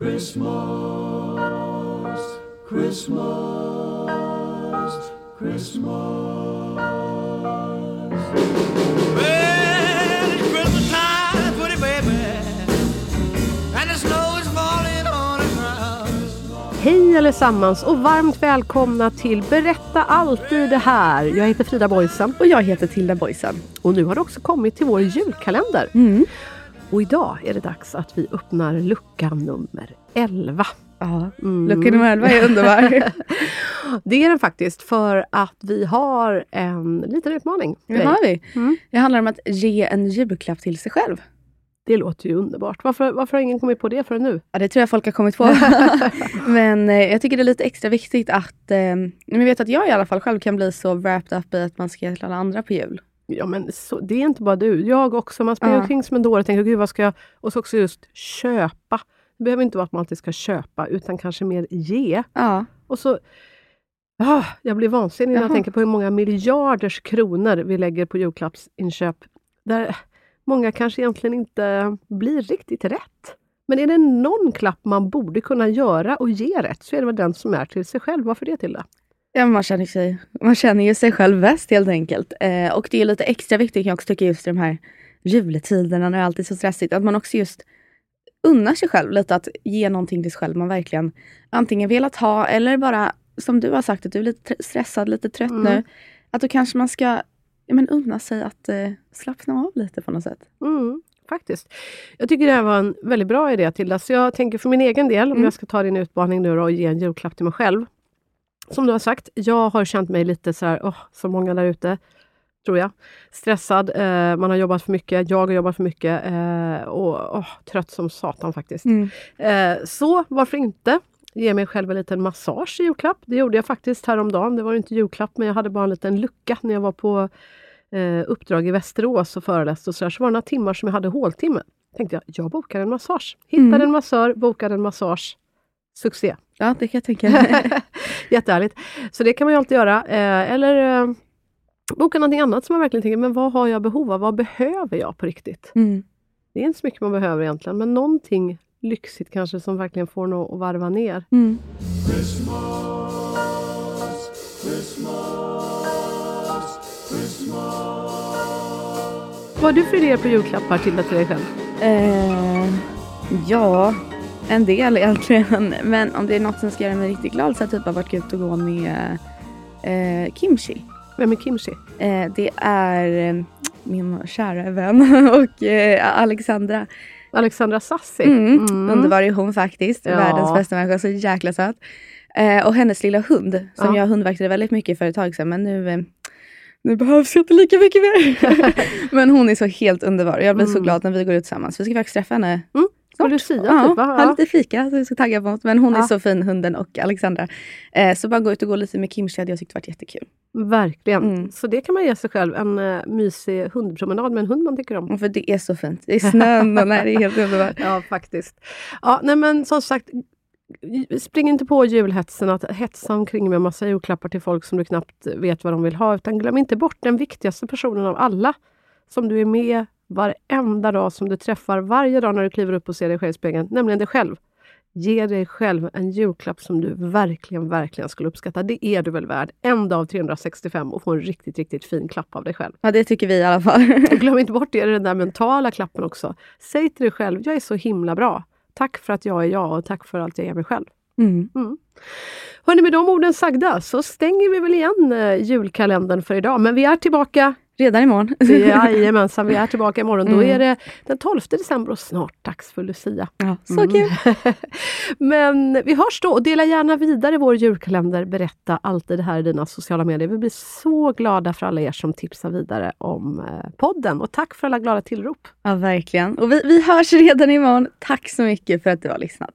Well, it's Christmas time, pretty baby, and the snow is falling on the ground. Hej allesammans och varmt välkomna till Berätta alltid det här. Jag heter Frida Boysen. Och jag heter Tilda Boysen. Och nu har det också kommit till vår julkalender. Och idag är det dags att vi öppnar lucka nummer 11. Ja, lucka nummer 11 är underbar. Det är den faktiskt för att vi har en liten utmaning. Det har vi. Mm. Det handlar om att ge en julklapp till sig själv. Det låter ju underbart. Varför, varför har ingen kommit på det förrän nu? Ja, det tror jag folk har kommit på. Men eh, jag tycker det är lite extra viktigt att... Eh, jag vet att jag i alla fall själv kan bli så wrapped up i att man ska ge till alla andra på jul. Ja, men så, det är inte bara du. Jag också. Man springer Ja. omkring som en dåre och tänker, gud vad ska jag... Och så också just köpa. Det behöver inte vara att man alltid ska köpa, utan kanske mer ge. Ja, Och så... Ah, jag blir vansinnig när jag Jaha. tänker på hur många miljarders kronor vi lägger på julklappsinköp. Där många kanske egentligen inte blir riktigt rätt. Men är det någon klapp man borde kunna göra och ge rätt, så är det väl den som är till sig själv. Varför det Tilda? Ja man, känner sig, man känner ju sig själv bäst helt enkelt. Eh, och det är lite extra viktigt kan jag också tycka just i de här juletiderna när det alltid är så stressigt. Att man också just unnar sig själv lite att ge någonting till sig själv man verkligen antingen velat ha eller bara som du har sagt att du är lite tr- stressad, lite trött Mm. nu. Att då kanske man ska ja, men unna sig att eh, slappna av lite på något sätt. Mm, faktiskt. Jag tycker det här var en väldigt bra idé Tilda. Så jag tänker för min egen del, om Mm. jag ska ta din utmaning nu då och ge en julklapp till mig själv. Som du har sagt, jag har känt mig lite så här, åh, som många där ute, tror jag. Stressad, eh, man har jobbat för mycket, jag har jobbat för mycket eh, och åh, trött som satan faktiskt. Eh, så varför inte ge mig själv en liten massage i julklapp? Det gjorde jag faktiskt häromdagen. Det var inte julklapp, men jag hade bara en liten lucka när jag var på eh, uppdrag i Västerås och föreläste. Och så, där. så var det några timmar som jag hade håltimme. tänkte jag, jag bokar en massage. Hittade Mm. en massör, bokade en massage. Succé! Ja, det kan jag tänka mig. Jättehärligt. Så det kan man ju alltid göra. Eh, eller eh, boka någonting annat som man verkligen tänker, men vad har jag behov av? Vad behöver jag på riktigt? mm. Det är inte så mycket man behöver egentligen, men någonting lyxigt kanske som verkligen får något att varva ner. Mm. Vad har du för idéer på julklappar till till dig själv? Eh, ja, en del egentligen. Men om det är något som ska göra mig riktigt glad så har jag typ varit ut och gå med eh, kimchi. Vem är kimchi? Eh, det är eh, min kära vän och eh, Alexandra. Alexandra Sassi. Mm. Mm. Underbar är hon faktiskt. Ja. Världens bästa människa. Så jäkla söt. Eh, och hennes lilla hund som Ja. jag hundvaktade väldigt mycket för ett tag sedan. Men nu, eh, nu behövs jag inte lika mycket mer. men hon är så helt underbar. Jag blir så Mm. glad när vi går ut tillsammans. Vi ska faktiskt träffa henne Mm. På. Lucia ja, typ ha lite fika. Så är så taggad på något. Men hon är Ja. så fin hunden och Alexandra. Eh, så bara gå ut och gå lite med Kimchi hade jag tyckt varit jättekul. Verkligen. Mm. Så det kan man ge sig själv. En uh, mysig hundpromenad med en hund man tycker om. Och För det är så fint. Det är snön och nej, det är helt underbart. Ja, faktiskt. Ja, nej, men som sagt, spring inte på julhetsen att hetsa omkring med massa julklappar till folk som du knappt vet vad de vill ha. Utan glöm inte bort den viktigaste personen av alla. Som du är med varenda dag, som du träffar varje dag när du kliver upp och ser dig själv i spegeln. Nämligen dig själv. Ge dig själv en julklapp som du verkligen, verkligen skulle uppskatta. Det är du väl värd. En dag av 365 och få en riktigt, riktigt fin klapp av dig själv. Ja, det tycker vi i alla fall. Och glöm inte bort det, den där mentala klappen också. Säg till dig själv, jag är så himla bra. Tack för att jag är jag och tack för allt jag ger mig själv. Mm. Mm. Hörrni, med de orden sagda så stänger vi väl igen eh, julkalendern för idag. Men vi är tillbaka Redan imorgon. Jajamensan, vi är tillbaka imorgon. Då Mm. är det den 12 december och snart dags för Lucia. Ja, så Mm. kul! Men vi hörs då dela gärna vidare vår julkalender. Berätta alltid det här i dina sociala medier. Vi blir så glada för alla er som tipsar vidare om eh, podden. Och tack för alla glada tillrop. Ja, verkligen. Och vi, vi hörs redan imorgon. Tack så mycket för att du har lyssnat.